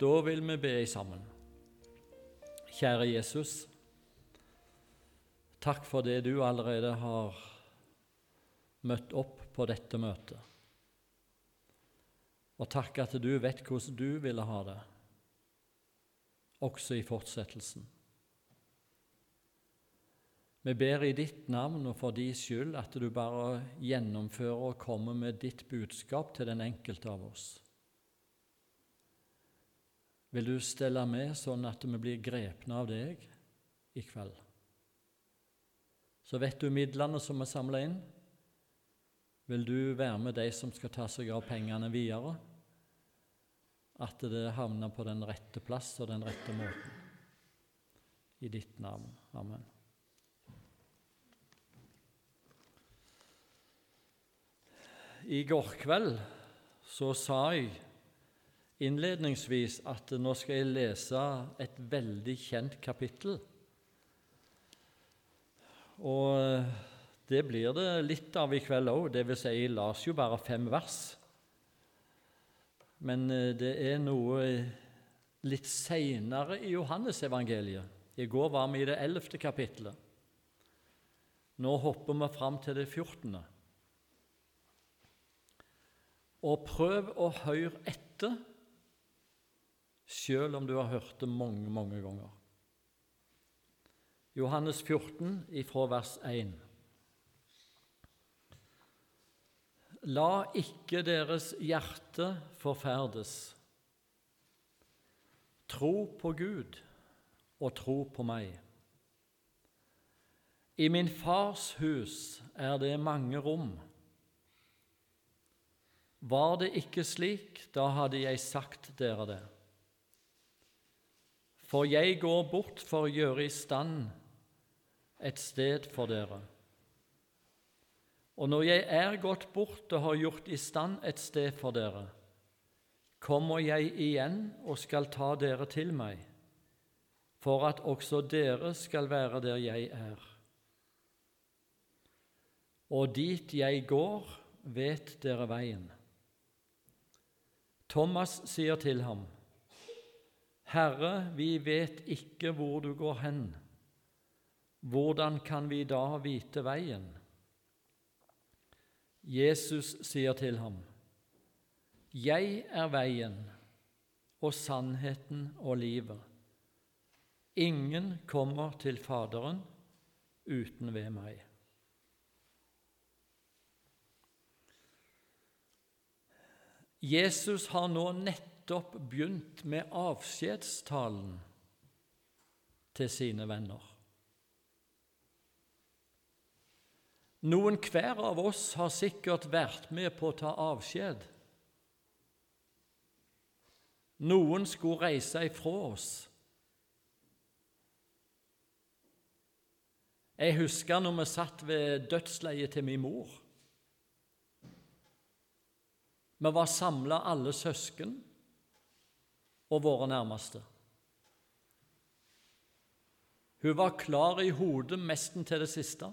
Da vil vi be sammen. Kjære Jesus. Takk for det du allerede har møtt opp på dette møtet. Og takk at du vet hvordan du ville ha det, også i fortsettelsen. Vi ber i ditt navn og for din skyld at du bare gjennomfører og kommer med ditt budskap til den enkelte av oss. Vil du stelle med sånn at vi blir grepne av deg i kveld? Så vet du midlene som er samla inn. Vil du være med de som skal ta seg av pengene videre? At det havner på den rette plass og den rette måten. I ditt navn. Amen. I går kveld så sa jeg innledningsvis at nå skal jeg lese et veldig kjent kapittel. Og det blir det litt av i kveld òg. Det vil si, jeg las jo bare fem vers. Men eh, det er noe litt seinere i Johannesevangeliet. I går var vi i det ellevte kapittelet. Nå hopper vi fram til det fjortende. Og prøv å høre etter, selv om du har hørt det mange, mange ganger. Johannes 14, ifra vers 1. La ikke deres hjerte forferdes. Tro på Gud og tro på meg. I min fars hus er det mange rom. Var det ikke slik, da hadde jeg sagt dere det. For jeg går bort for å gjøre i stand et sted for dere. Og når jeg er gått bort og har gjort i stand et sted for dere, kommer jeg igjen og skal ta dere til meg, for at også dere skal være der jeg er. Og dit jeg går, vet dere veien. Thomas sier til ham, Herre, vi vet ikke hvor du går hen. Hvordan kan vi da vite veien? Jesus sier til ham, Jeg er veien og sannheten og livet. Ingen kommer til Faderen uten ved meg. Jesus har nå nettopp begynt med avskjedstalen til sine venner. Noen hver av oss har sikkert vært med på å ta avskjed. Noen skulle reise ifra oss. Jeg husker når vi satt ved dødsleiet til min mor. Vi var samla alle søsken og våre nærmeste. Hun var klar i hodet nesten til det siste.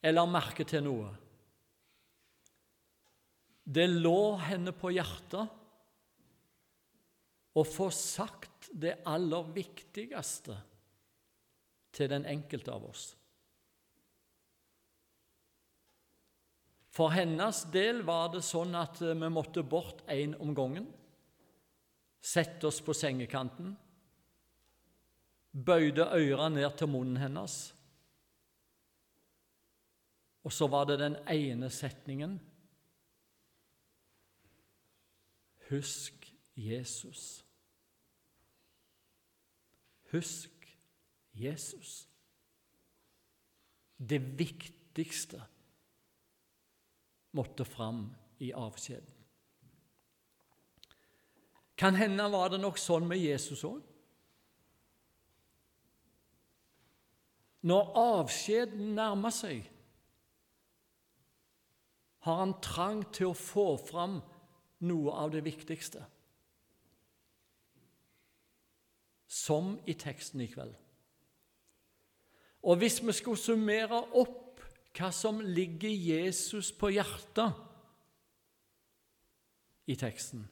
Jeg la merke til noe. Det lå henne på hjertet å få sagt det aller viktigste til den enkelte av oss. For hennes del var det sånn at eh, vi måtte bort én om gangen. Sette oss på sengekanten. Bøyde øra ned til munnen hennes. Og så var det den ene setningen Husk Jesus. Husk Jesus. Det viktigste måtte fram i avskjeden. Kan hende var det nok sånn med Jesus òg. Når avskjeden nærmer seg, har han trang til å få fram noe av det viktigste. Som i teksten i kveld. Og hvis vi skulle summere opp hva som ligger Jesus på hjertet i teksten,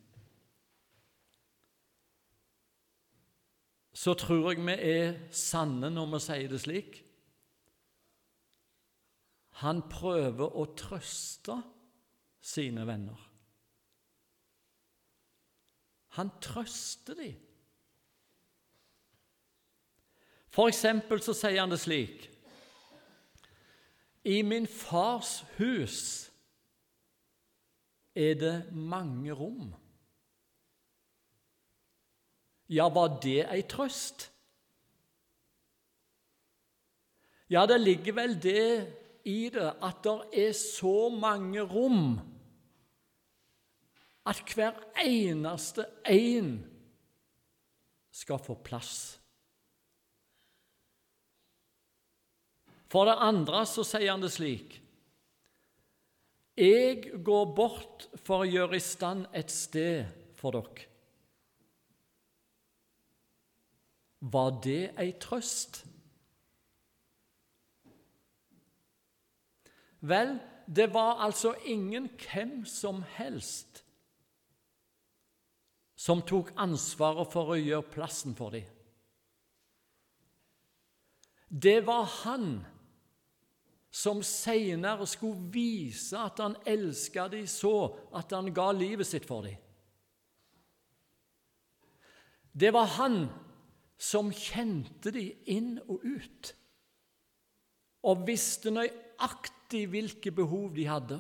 så tror jeg vi er sanne når vi sier det slik. Han prøver å trøste sine venner. Han trøster dem. For eksempel så sier han det slik I min fars hus er det mange rom. Ja, var det ei trøst? Ja, det ligger vel det i det at det er så mange rom at hver eneste en skal få plass. For det andre så sier han det slik Jeg går bort for å gjøre i stand et sted for dere. Var det ei trøst? Vel, det var altså ingen hvem som helst som tok ansvaret for å gjøre plassen for dem. Det var han som senere skulle vise at han elsket dem så at han ga livet sitt for dem. Det var han som kjente dem inn og ut, og visste nøyaktig hvilke behov de hadde.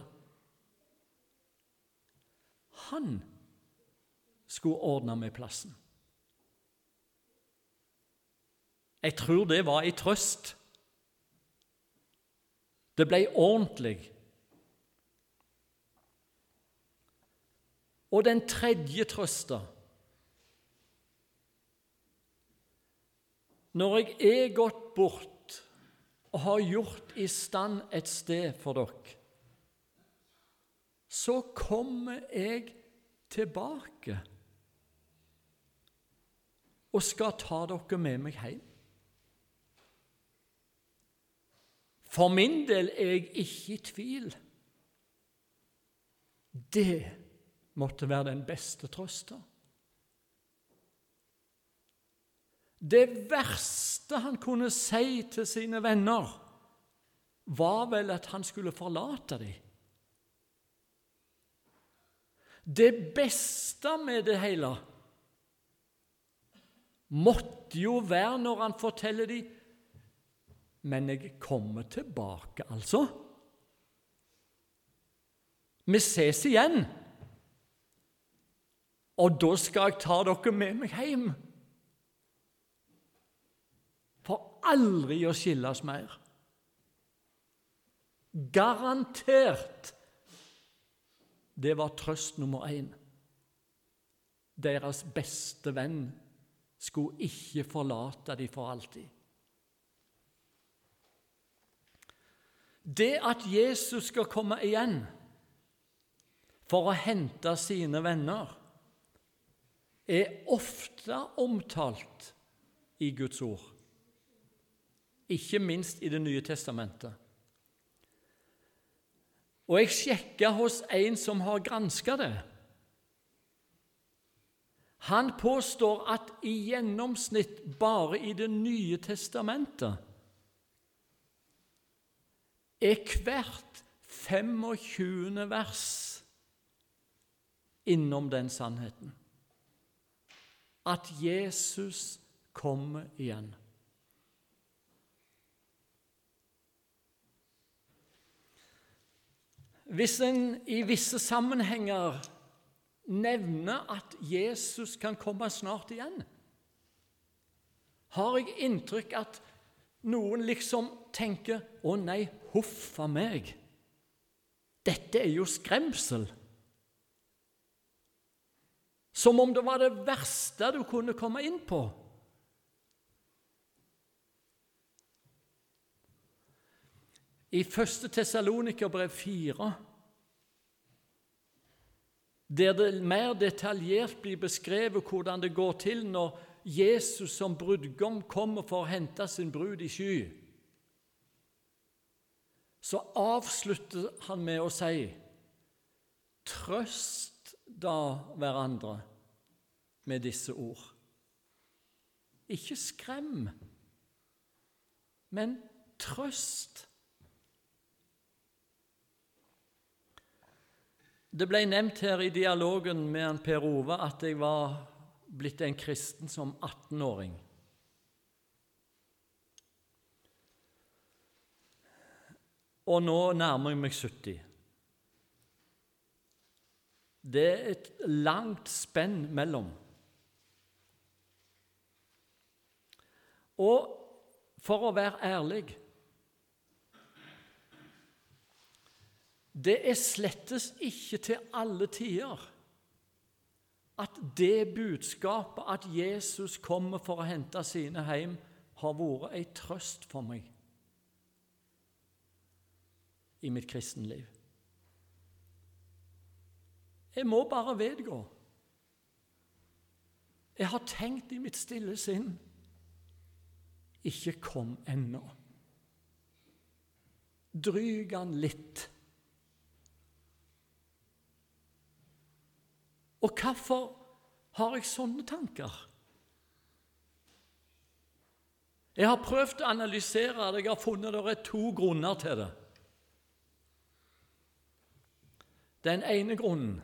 Han skulle ordne med plassen. Jeg tror det var ei trøst det ble ordentlig. Og den tredje trøsta Når jeg er gått bort og har gjort i stand et sted for dere, så kommer jeg tilbake og skal ta dere med meg hjem. For min del er jeg ikke i tvil. Det måtte være den beste trøsta. Det verste han kunne si til sine venner, var vel at han skulle forlate dem. Det beste med det hele måtte jo være når han forteller dem men jeg kommer tilbake, altså. Vi ses igjen. Og da skal jeg ta dere med meg hjem. For aldri å skilles mer. Garantert. Det var trøst nummer én. Deres beste venn skulle ikke forlate dem for alltid. Det at Jesus skal komme igjen for å hente sine venner, er ofte omtalt i Guds ord, ikke minst i Det nye testamentet. Og jeg sjekka hos en som har granska det. Han påstår at i gjennomsnitt bare i Det nye testamentet er hvert 25. vers innom den sannheten at Jesus kommer igjen. Hvis en i visse sammenhenger nevner at Jesus kan komme snart igjen, har jeg inntrykk at noen liksom tenker 'Å nei, huff a meg'. Dette er jo skremsel. Som om det var det verste du kunne komme inn på. I 1. Tessalonikerbrev 4, der det mer detaljert blir beskrevet hvordan det går til når Jesus som brudgom kommer for å hente sin brud i sky, så avslutter han med å si Trøst da hverandre med disse ord. Ikke skrem, men trøst. Det ble nevnt her i dialogen med Per Ove at jeg var blitt en kristen som 18-åring. Og nå nærmer jeg meg 70. Det er et langt spenn mellom. Og for å være ærlig Det er slettes ikke til alle tider at det budskapet at Jesus kommer for å hente sine hjem, har vært ei trøst for meg i mitt kristenliv. Jeg må bare vedgå. Jeg har tenkt i mitt stille sinn ikke kom ennå. Dryg han litt. Og hvorfor har jeg sånne tanker? Jeg har prøvd å analysere det. Jeg har funnet det er to grunner til det. Den ene grunnen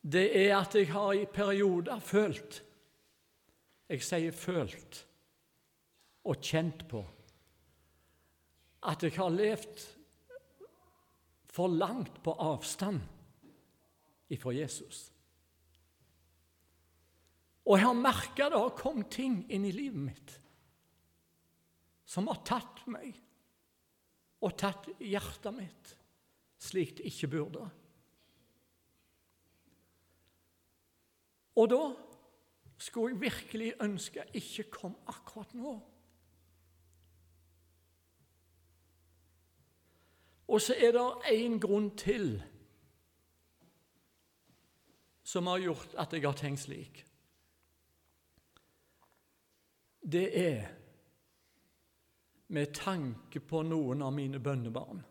det er at jeg har i perioder følt Jeg sier følt og kjent på at jeg har levd for langt på avstand ifra Jesus. Og jeg har merka det har kommet ting inn i livet mitt som har tatt meg og tatt hjertet mitt slik det ikke burde. Og da skulle jeg virkelig ønske jeg ikke kom akkurat nå. Og så er det én grunn til som har gjort at jeg har tenkt slik. Det er med tanke på noen av mine bønnebarn.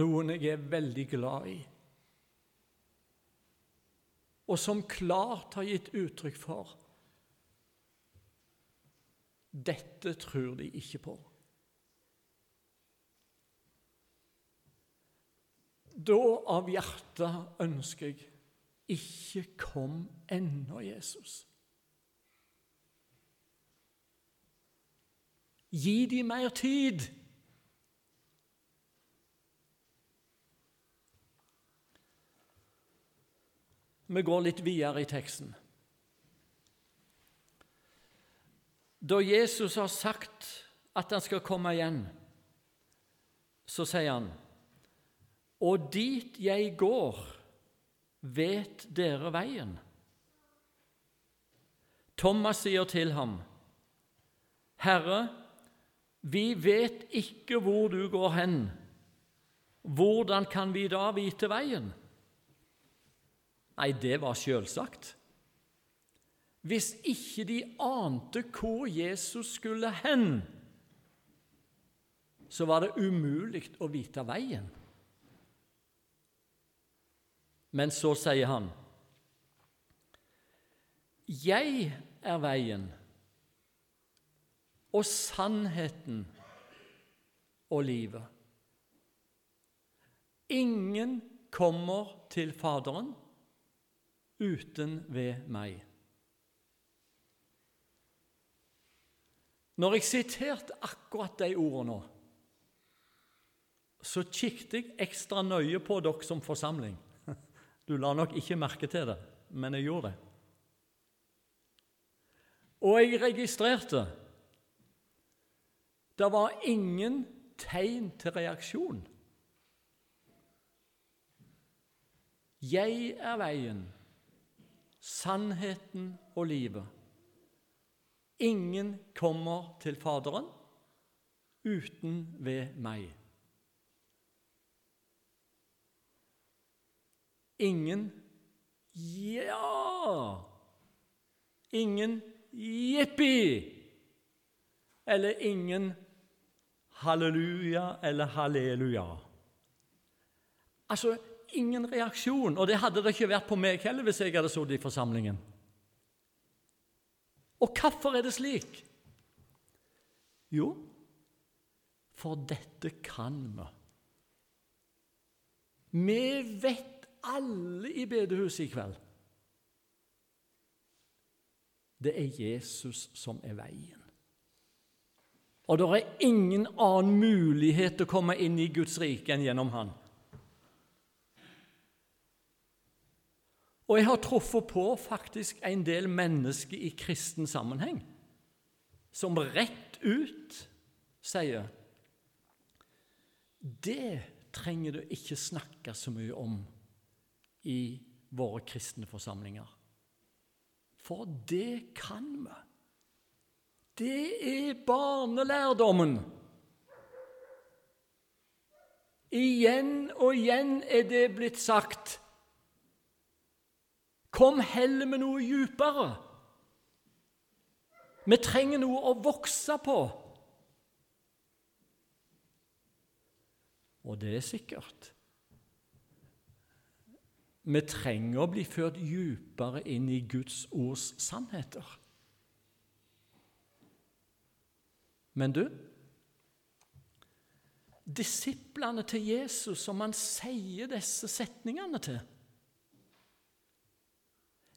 Noen jeg er veldig glad i, og som klart har gitt uttrykk for dette tror de ikke på. Da av hjertet ønsker jeg ikke kom ennå, Jesus. Gi dem mer tid. Vi går litt videre i teksten. Da Jesus har sagt at han skal komme igjen, så sier han og dit jeg går, vet dere veien? Thomas sier til ham, Herre, vi vet ikke hvor du går hen. Hvordan kan vi da vite veien? Nei, det var selvsagt. Hvis ikke de ante hvor Jesus skulle hen, så var det umulig å vite veien. Men så sier han, 'Jeg er veien og sannheten og livet.' Ingen kommer til Faderen uten ved meg. Når jeg siterte akkurat de ordene så kikket jeg ekstra nøye på dere som forsamling. Du la nok ikke merke til det, men jeg gjorde det. Og jeg registrerte det var ingen tegn til reaksjon. Jeg er veien, sannheten og livet. Ingen kommer til Faderen uten ved meg. Ingen ja. Ingen jippi. Eller ingen halleluja eller halleluja. Altså, ingen reaksjon. Og det hadde det ikke vært på meg heller hvis jeg hadde sittet i forsamlingen. Og hvorfor er det slik? Jo, for dette kan vi. Vi vet alle i bedehuset i kveld det er Jesus som er veien. Og det er ingen annen mulighet til å komme inn i Guds rike enn gjennom Han. Og jeg har truffet på faktisk en del mennesker i kristen sammenheng som rett ut sier Det trenger du ikke snakke så mye om i våre kristne forsamlinger. For det kan vi. Det er barnelærdommen. Igjen og igjen er det blitt sagt Kom heller med noe djupere. Vi trenger noe å vokse på. Og det er sikkert. Vi trenger å bli ført djupere inn i Guds ords sannheter. Men du Disiplene til Jesus, som han sier disse setningene til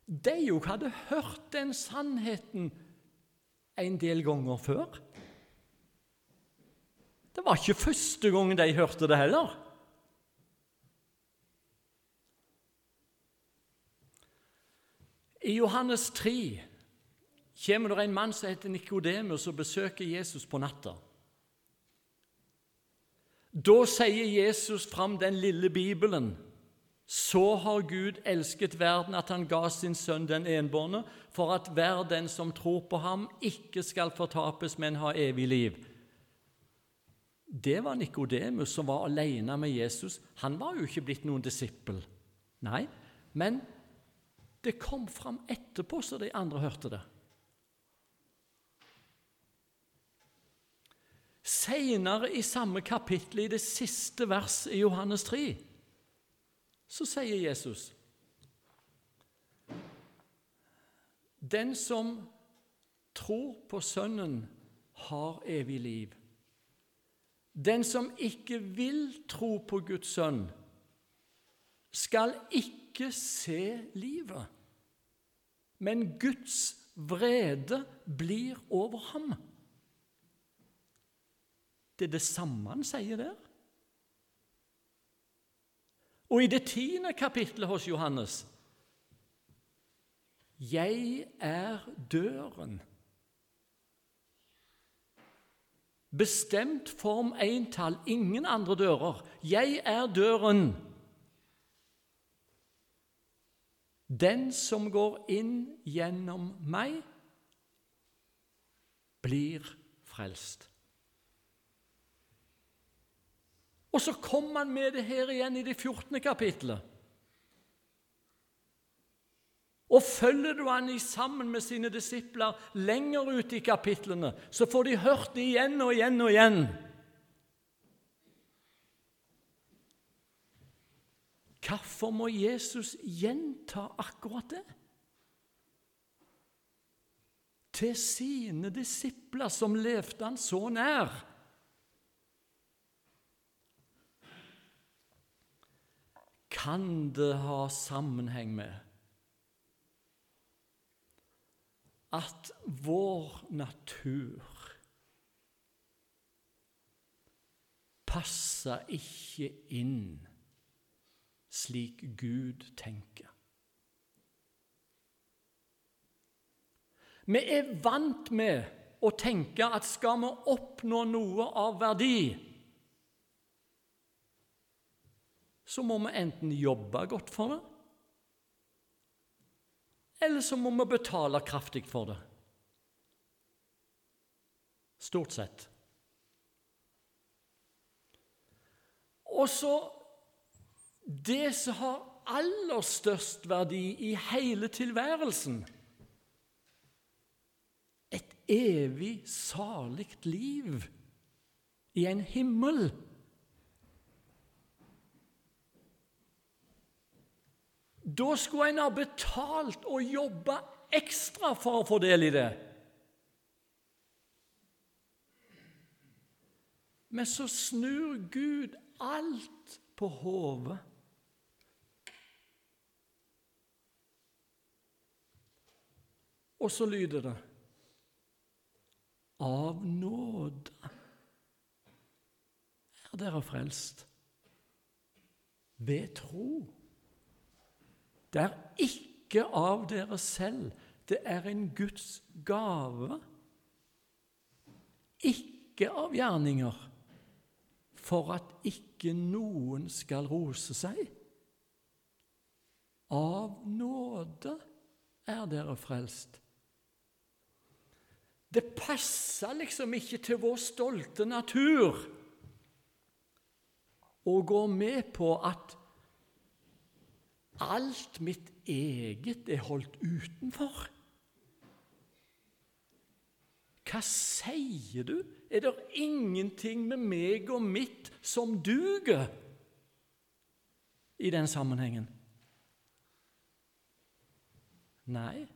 de jo hadde hørt den sannheten en del ganger før. Det var ikke første gang de hørte det heller. I Johannes 3 kommer det en mann som heter Nikodemus, og besøker Jesus på natta. Da sier Jesus fram den lille Bibelen så har Gud elsket verden at han ga sin sønn den enbårne, for at hver den som tror på ham, ikke skal fortapes, men ha evig liv. Det var Nikodemus som var alene med Jesus. Han var jo ikke blitt noen disippel. Nei, men det kom fram etterpå, så de andre hørte det. Seinere i samme kapittel, i det siste verset i Johannes 3, så sier Jesus Den som tror på Sønnen, har evig liv. Den som ikke vil tro på Guds sønn, skal ikke se livet, men Guds vrede blir over ham. Det er det samme han sier der. Og i det tiende kapittelet hos Johannes Jeg er døren. Bestemt form entall, ingen andre dører. Jeg er døren. Den som går inn gjennom meg, blir frelst. Og så kommer han med det her igjen i det 14. kapittelet. Og følger du han sammen med sine disipler lenger ut i kapitlene, så får de hørt det igjen og igjen og igjen. Hvorfor må Jesus gjenta akkurat det? Til sine disipler som levde han så nær. kan det ha sammenheng med at vår natur passer ikke inn slik Gud tenker. Vi er vant med å tenke at skal vi oppnå noe av verdi, så må vi enten jobbe godt for det, eller så må vi betale kraftig for det. Stort sett. Og så det som har aller størst verdi i hele tilværelsen Et evig salig liv i en himmel Da skulle en ha betalt og jobba ekstra for å få del i det. Men så snur Gud alt på hodet. Og så lyder det Av nåde er dere frelst. Ved tro. Det er ikke av dere selv. Det er en Guds gave. Ikke av gjerninger, for at ikke noen skal rose seg. Av nåde er dere frelst. Det passer liksom ikke til vår stolte natur å gå med på at alt mitt eget er holdt utenfor. Hva sier du? Er det ingenting med meg og mitt som duger i den sammenhengen? Nei.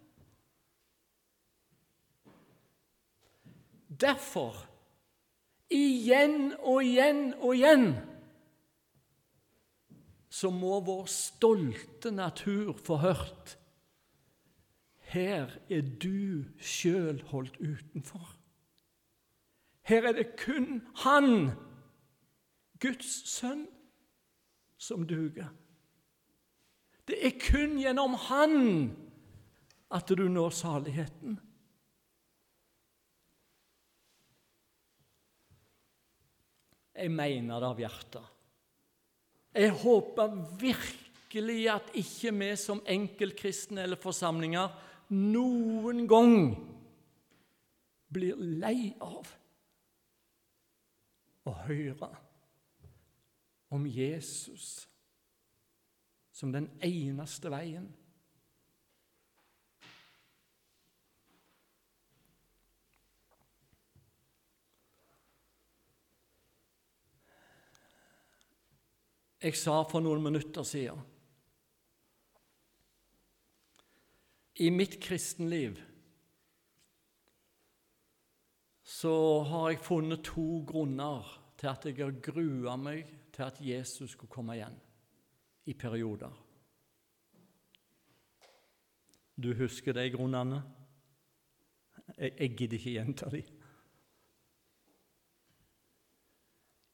Derfor, igjen og igjen og igjen, så må vår stolte natur få hørt her er du sjøl holdt utenfor. Her er det kun Han, Guds sønn, som duger. Det er kun gjennom Han at du når saligheten. Jeg mener det av hjertet. Jeg håper virkelig at ikke vi som enkeltkristne eller forsamlinger noen gang blir lei av å høre om Jesus som den eneste veien. Jeg sa for noen minutter siden I mitt kristenliv så har jeg funnet to grunner til at jeg har grua meg til at Jesus skulle komme igjen i perioder. Du husker de grunnene? Jeg, jeg gidder ikke gjenta de.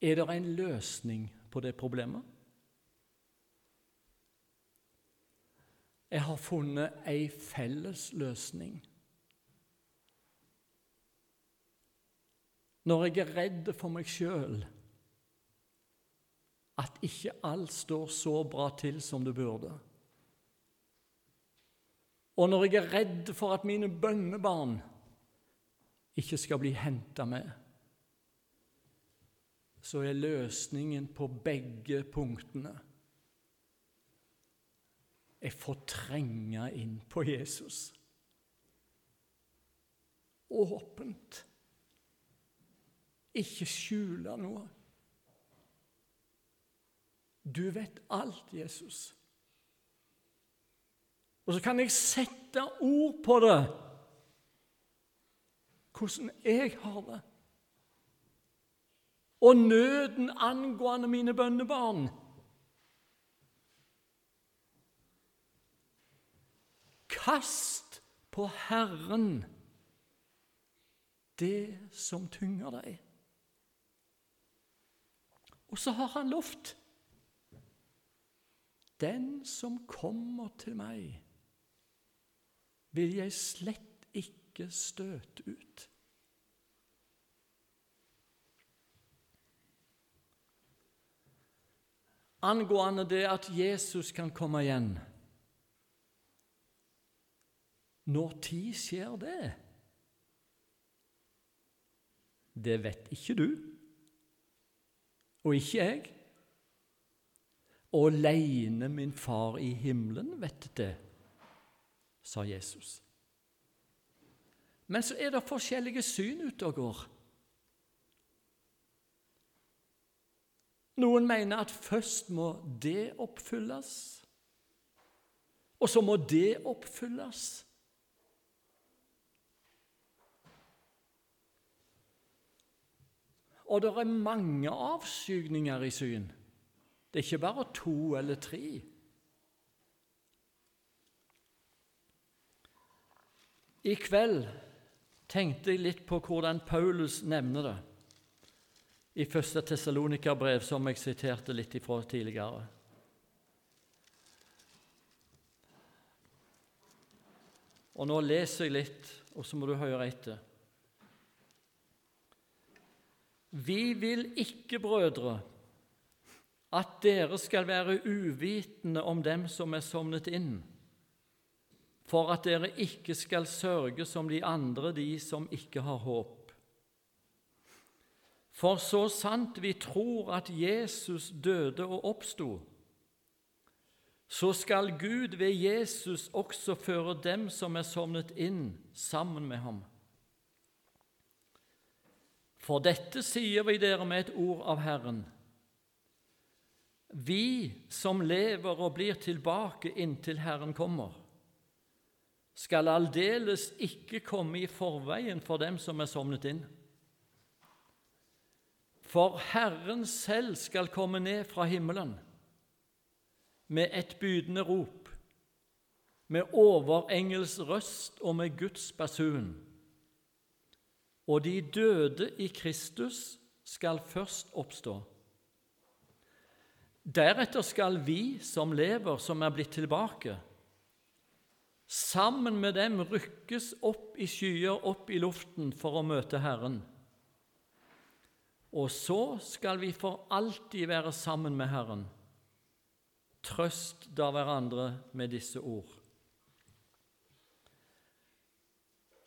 Er det en løsning på det problemet? Jeg har funnet ei felles løsning. Når jeg er redd for meg sjøl, at ikke alt står så bra til som det burde. Og når jeg er redd for at mine bønnebarn ikke skal bli henta med, så er løsningen på begge punktene jeg får trenge inn på Jesus. Åpent. Ikke skjule noe. Du vet alt, Jesus. Og så kan jeg sette ord på det, hvordan jeg har det. Og nøden angående mine bønnebarn. Kast på Herren det som tynger deg. Og så har han lovt Den som kommer til meg, vil jeg slett ikke støte ut. Angående det at Jesus kan komme igjen når tid skjer det? Det vet ikke du, og ikke jeg. Åleine min far i himmelen vet det, sa Jesus. Men så er det forskjellige syn ute og går. Noen mener at først må det oppfylles, Og så må det oppfylles. Og det er mange avskygninger i syn. Det er ikke bare to eller tre. I kveld tenkte jeg litt på hvordan Paulus nevner det i 1. Tessalonika-brev, som jeg siterte litt ifra tidligere. Og Nå leser jeg litt, og så må du høre etter. Vi vil ikke, brødre, at dere skal være uvitende om dem som er sovnet inn, for at dere ikke skal sørge som de andre, de som ikke har håp. For så sant vi tror at Jesus døde og oppsto, så skal Gud ved Jesus også føre dem som er sovnet inn, sammen med ham. For dette sier vi dere med et ord av Herren. Vi som lever og blir tilbake inntil Herren kommer, skal aldeles ikke komme i forveien for dem som er sovnet inn. For Herren selv skal komme ned fra himmelen med et bydende rop, med overengels røst og med Guds basun og de døde i Kristus skal først oppstå. Deretter skal vi som lever, som er blitt tilbake, sammen med dem rykkes opp i skyer, opp i luften, for å møte Herren. Og så skal vi for alltid være sammen med Herren. Trøst da hverandre med disse ord.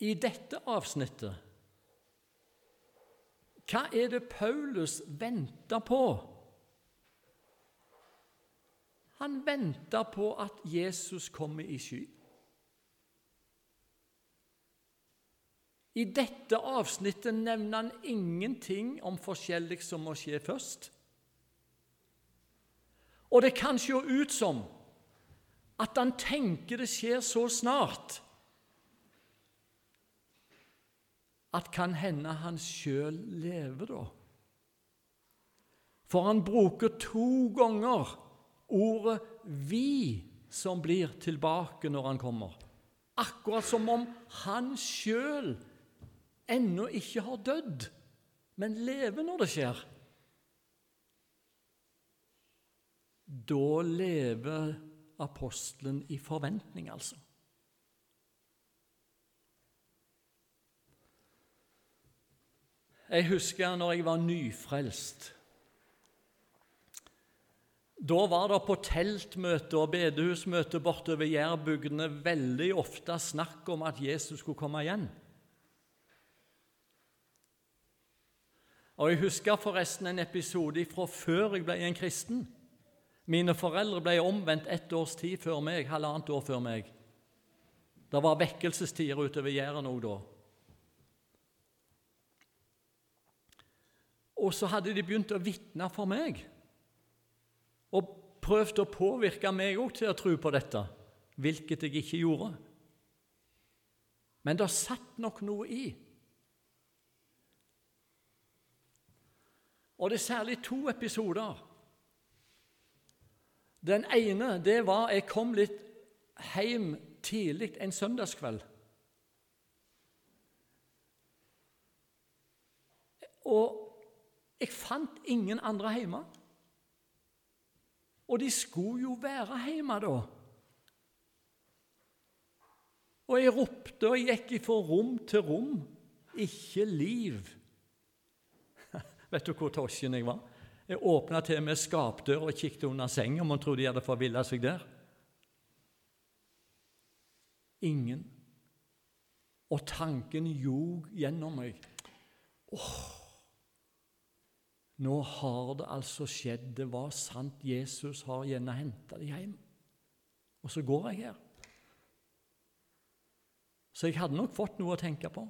I dette avsnittet hva er det Paulus venter på? Han venter på at Jesus kommer i sky. I dette avsnittet nevner han ingenting om forskjellig som må skje først. Og det kan se ut som at han tenker det skjer så snart at kan hende han sjøl lever da. For han bruker to ganger ordet 'vi' som blir tilbake når han kommer. Akkurat som om han sjøl ennå ikke har dødd, men lever når det skjer. Da lever apostelen i forventning, altså. Jeg husker når jeg var nyfrelst. Da var det på teltmøte og bedehusmøte bortover Jærbygdene veldig ofte snakk om at Jesus skulle komme igjen. Og Jeg husker forresten en episode fra før jeg ble en kristen. Mine foreldre ble omvendt ett års tid før meg, halvannet år før meg. Det var vekkelsestider utover Jæren òg da. Og så hadde de begynt å vitne for meg og prøvd å påvirke meg òg til å tro på dette, hvilket jeg ikke gjorde. Men det satt nok noe i. Og det er særlig to episoder. Den ene det var jeg kom litt hjem tidlig en søndagskveld. Og jeg fant ingen andre hjemme. Og de skulle jo være hjemme da. Og jeg ropte og gikk fra rom til rom. Ikke liv. Vet du hvor tosken jeg var? Jeg åpna til med skapdør og kikket under senga om hun trodde de hadde forvilla seg der. Ingen. Og tanken ljog gjennom meg. Åh, nå har det altså skjedd. Det var sant. Jesus har gjerne henta deg hjem. Og så går jeg her. Så jeg hadde nok fått noe å tenke på.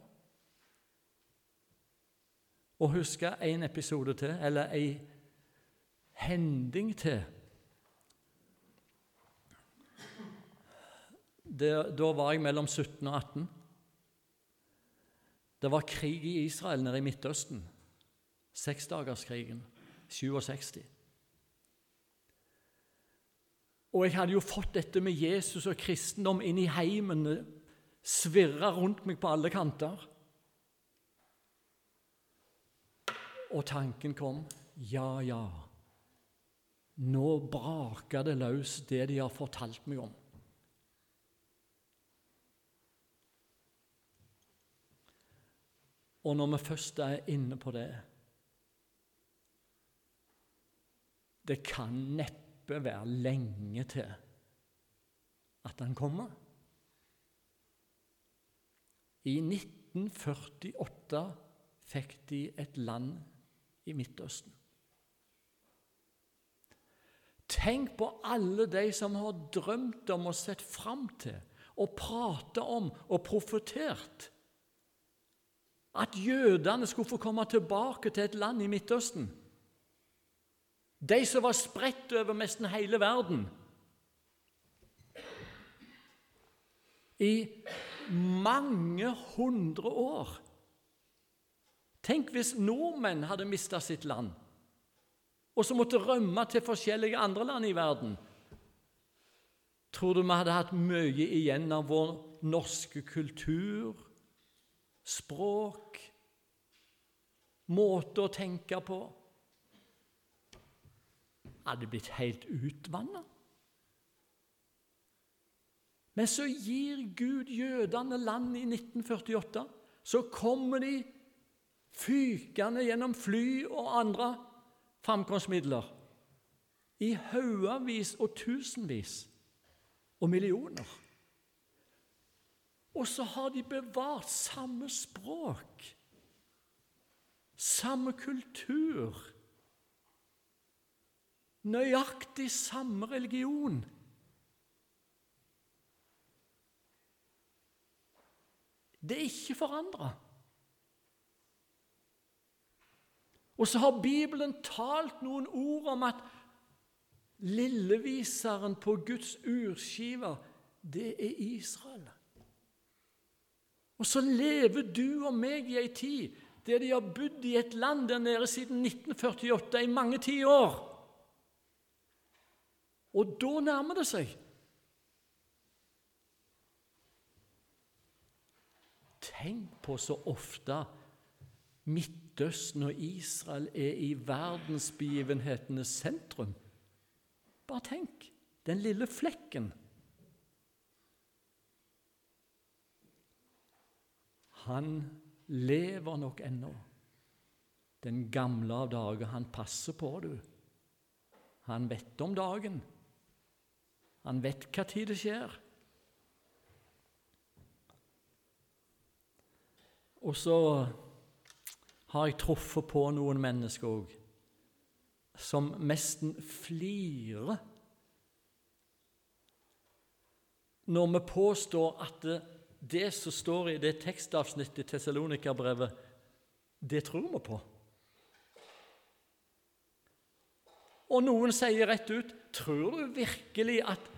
Og huske en episode til, eller ei hending til. det, da var jeg mellom 17 og 18. Det var krig i Israel nede i Midtøsten. Seksdagerskrigen. 67. Og jeg hadde jo fått dette med Jesus og kristendom inn i heimen, svirra rundt meg på alle kanter. Og tanken kom ja, ja, nå braker det løs det de har fortalt meg om. Og når vi først er inne på det Det kan neppe være lenge til at han kommer. I 1948 fikk de et land i Midtøsten. Tenk på alle de som har drømt om og sett fram til og prata om og profetert at jødene skulle få komme tilbake til et land i Midtøsten. De som var spredt over nesten hele verden. I mange hundre år. Tenk hvis nordmenn hadde mista sitt land og så måtte rømme til forskjellige andre land i verden. Tror du vi hadde hatt mye igjen av vår norske kultur, språk, måte å tenke på? Hadde blitt helt utvanna. Men så gir Gud jødene land i 1948. Så kommer de fykende gjennom fly og andre framkomstmidler i haugevis og tusenvis og millioner. Og så har de bevart samme språk, samme kultur, nøyaktig samme religion. Det er ikke forandra. Og så har Bibelen talt noen ord om at lilleviseren på Guds urskive, det er Israel. Og så lever du og meg i ei tid der de har bodd i et land der nede siden 1948, i mange tiår. Og da nærmer det seg. Tenk på så ofte Midtøsten og Israel er i verdensbegivenhetenes sentrum. Bare tenk den lille flekken. Han lever nok ennå. Den gamle av dager. Han passer på, du. Han vet om dagen. Han vet hva tid det skjer. Og så har jeg truffet på noen mennesker òg som nesten flirer når vi påstår at det, det som står i det tekstavsnittet i Tessalonika-brevet, det tror vi på. Og noen sier rett ut Tror du virkelig at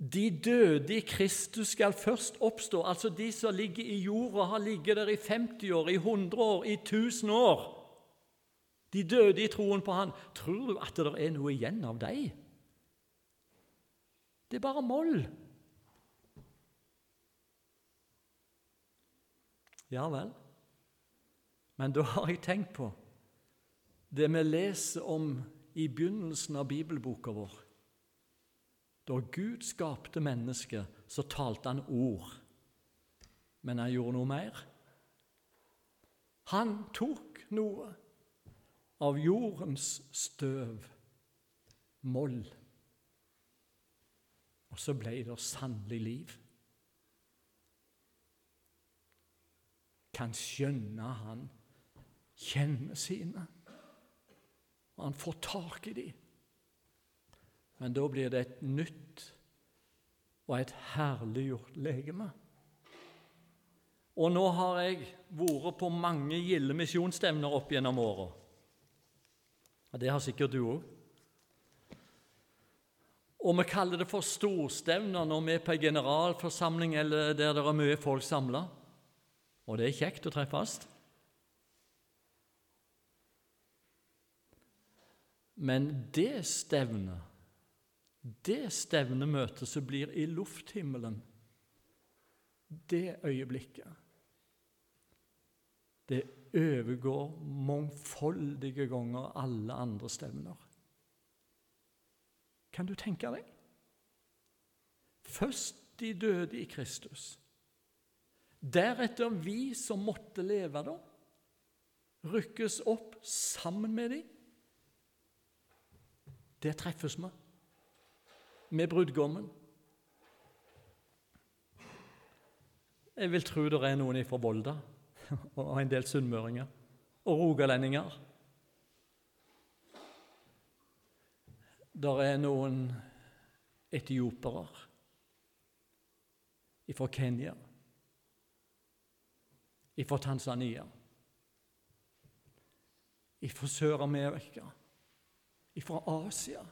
de døde i Kristus skal først oppstå, altså de som ligger i jorda, har ligget der i 50 år, i 100 år, i 1000 år. De døde i troen på Han. Tror du at det er noe igjen av dem? Det er bare moll. Ja vel. Men da har jeg tenkt på det vi leser om i begynnelsen av bibelboka vår. Da Gud skapte mennesket, så talte han ord. Men han gjorde noe mer. Han tok noe av jordens støv, moll, og så ble det sannelig liv. Kan skjønne han kjenner sine, han får tak i dem. Men da blir det et nytt og et herliggjort legeme. Og nå har jeg vært på mange gilde misjonsstevner opp gjennom åra. Det har sikkert du òg. Og vi kaller det for storstevner når vi er på en generalforsamling eller der det er mye folk samla. Og det er kjekt å treffes. Men det stevnet, det stevnemøtet som blir i lufthimmelen, det øyeblikket, det overgår mangfoldige ganger alle andre stevner. Kan du tenke deg? Først de døde i Kristus. Deretter vi som måtte leve da, rykkes opp sammen med dem. Der treffes vi. Med brudgommen. Jeg vil tro det er noen fra Volda og en del sunnmøringer og rogalendinger. Der er noen etiopere fra Kenya, fra Tanzania, fra Sør-Amerika, fra Asia.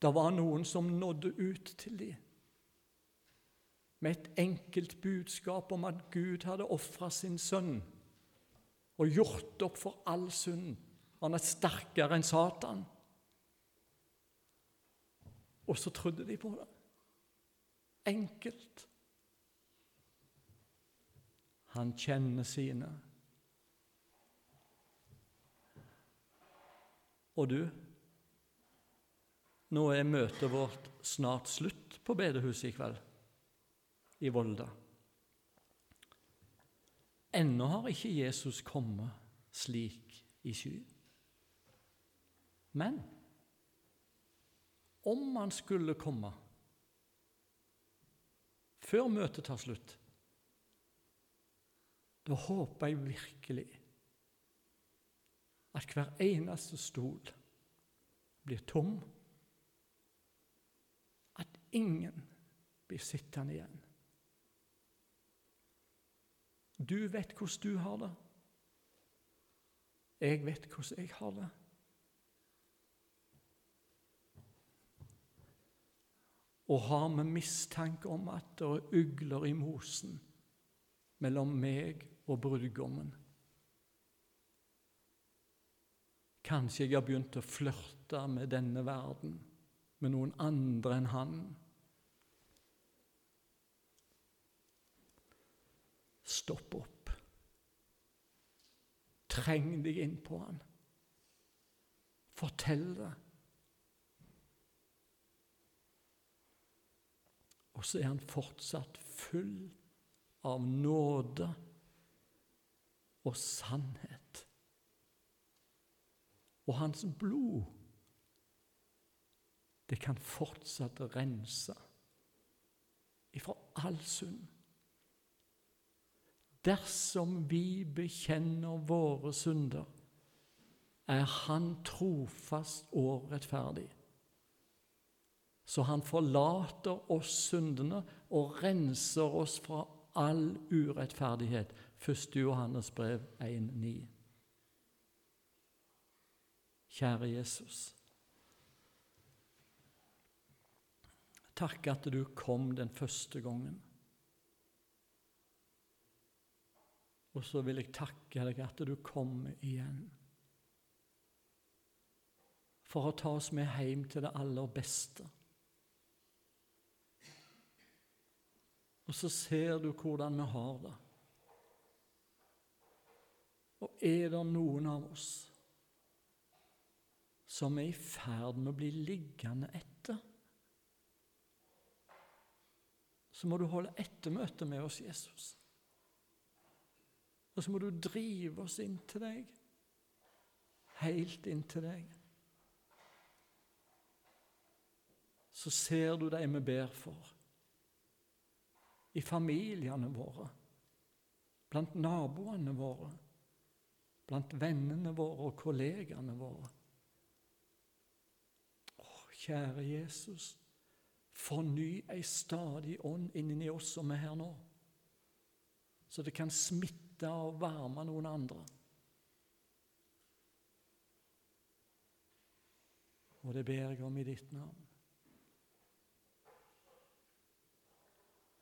Det var noen som nådde ut til dem med et enkelt budskap om at Gud hadde ofra sin sønn og gjort opp for all synd han er sterkere enn Satan. Og så trodde de på det. Enkelt. Han kjenner sine. Og du, nå er møtet vårt snart slutt på bedehuset i kveld, i Volda. Ennå har ikke Jesus kommet slik i skyen. Men om han skulle komme før møtet tar slutt, da håper jeg virkelig at hver eneste stol blir tom. At ingen blir sittende igjen. Du vet hvordan du har det. Jeg vet hvordan jeg har det. og har vi mistanke om at det er ugler i mosen mellom meg og brudgommen. Kanskje jeg har begynt å flørte med denne verden, med noen andre enn han. Stopp opp. Treng deg inn på han. Fortell det. Og så er han fortsatt full av nåde og sannhet. Og hans blod, det kan fortsatt rense ifra all synd. Dersom vi bekjenner våre synder, er Han trofast og rettferdig så han forlater oss syndene og renser oss fra all urettferdighet. 1. Johannes brev 1,9. Kjære Jesus. Takk at du kom den første gangen. Og så vil jeg takke deg at du kommer igjen. For å ta oss med hjem til det aller beste. Og så ser du hvordan vi har det. Og er det noen av oss som er i ferd med å bli liggende etter, så må du holde ettermøte med oss, Jesus. Og så må du drive oss inn til deg, helt inn til deg. Så ser du dem vi ber for i familiene våre, blant naboene våre, blant vennene våre og kollegaene våre. Kjære Jesus, forny ei stadig ånd inni oss som er her nå, så det kan smitte og varme noen andre. Og det ber jeg om i ditt navn.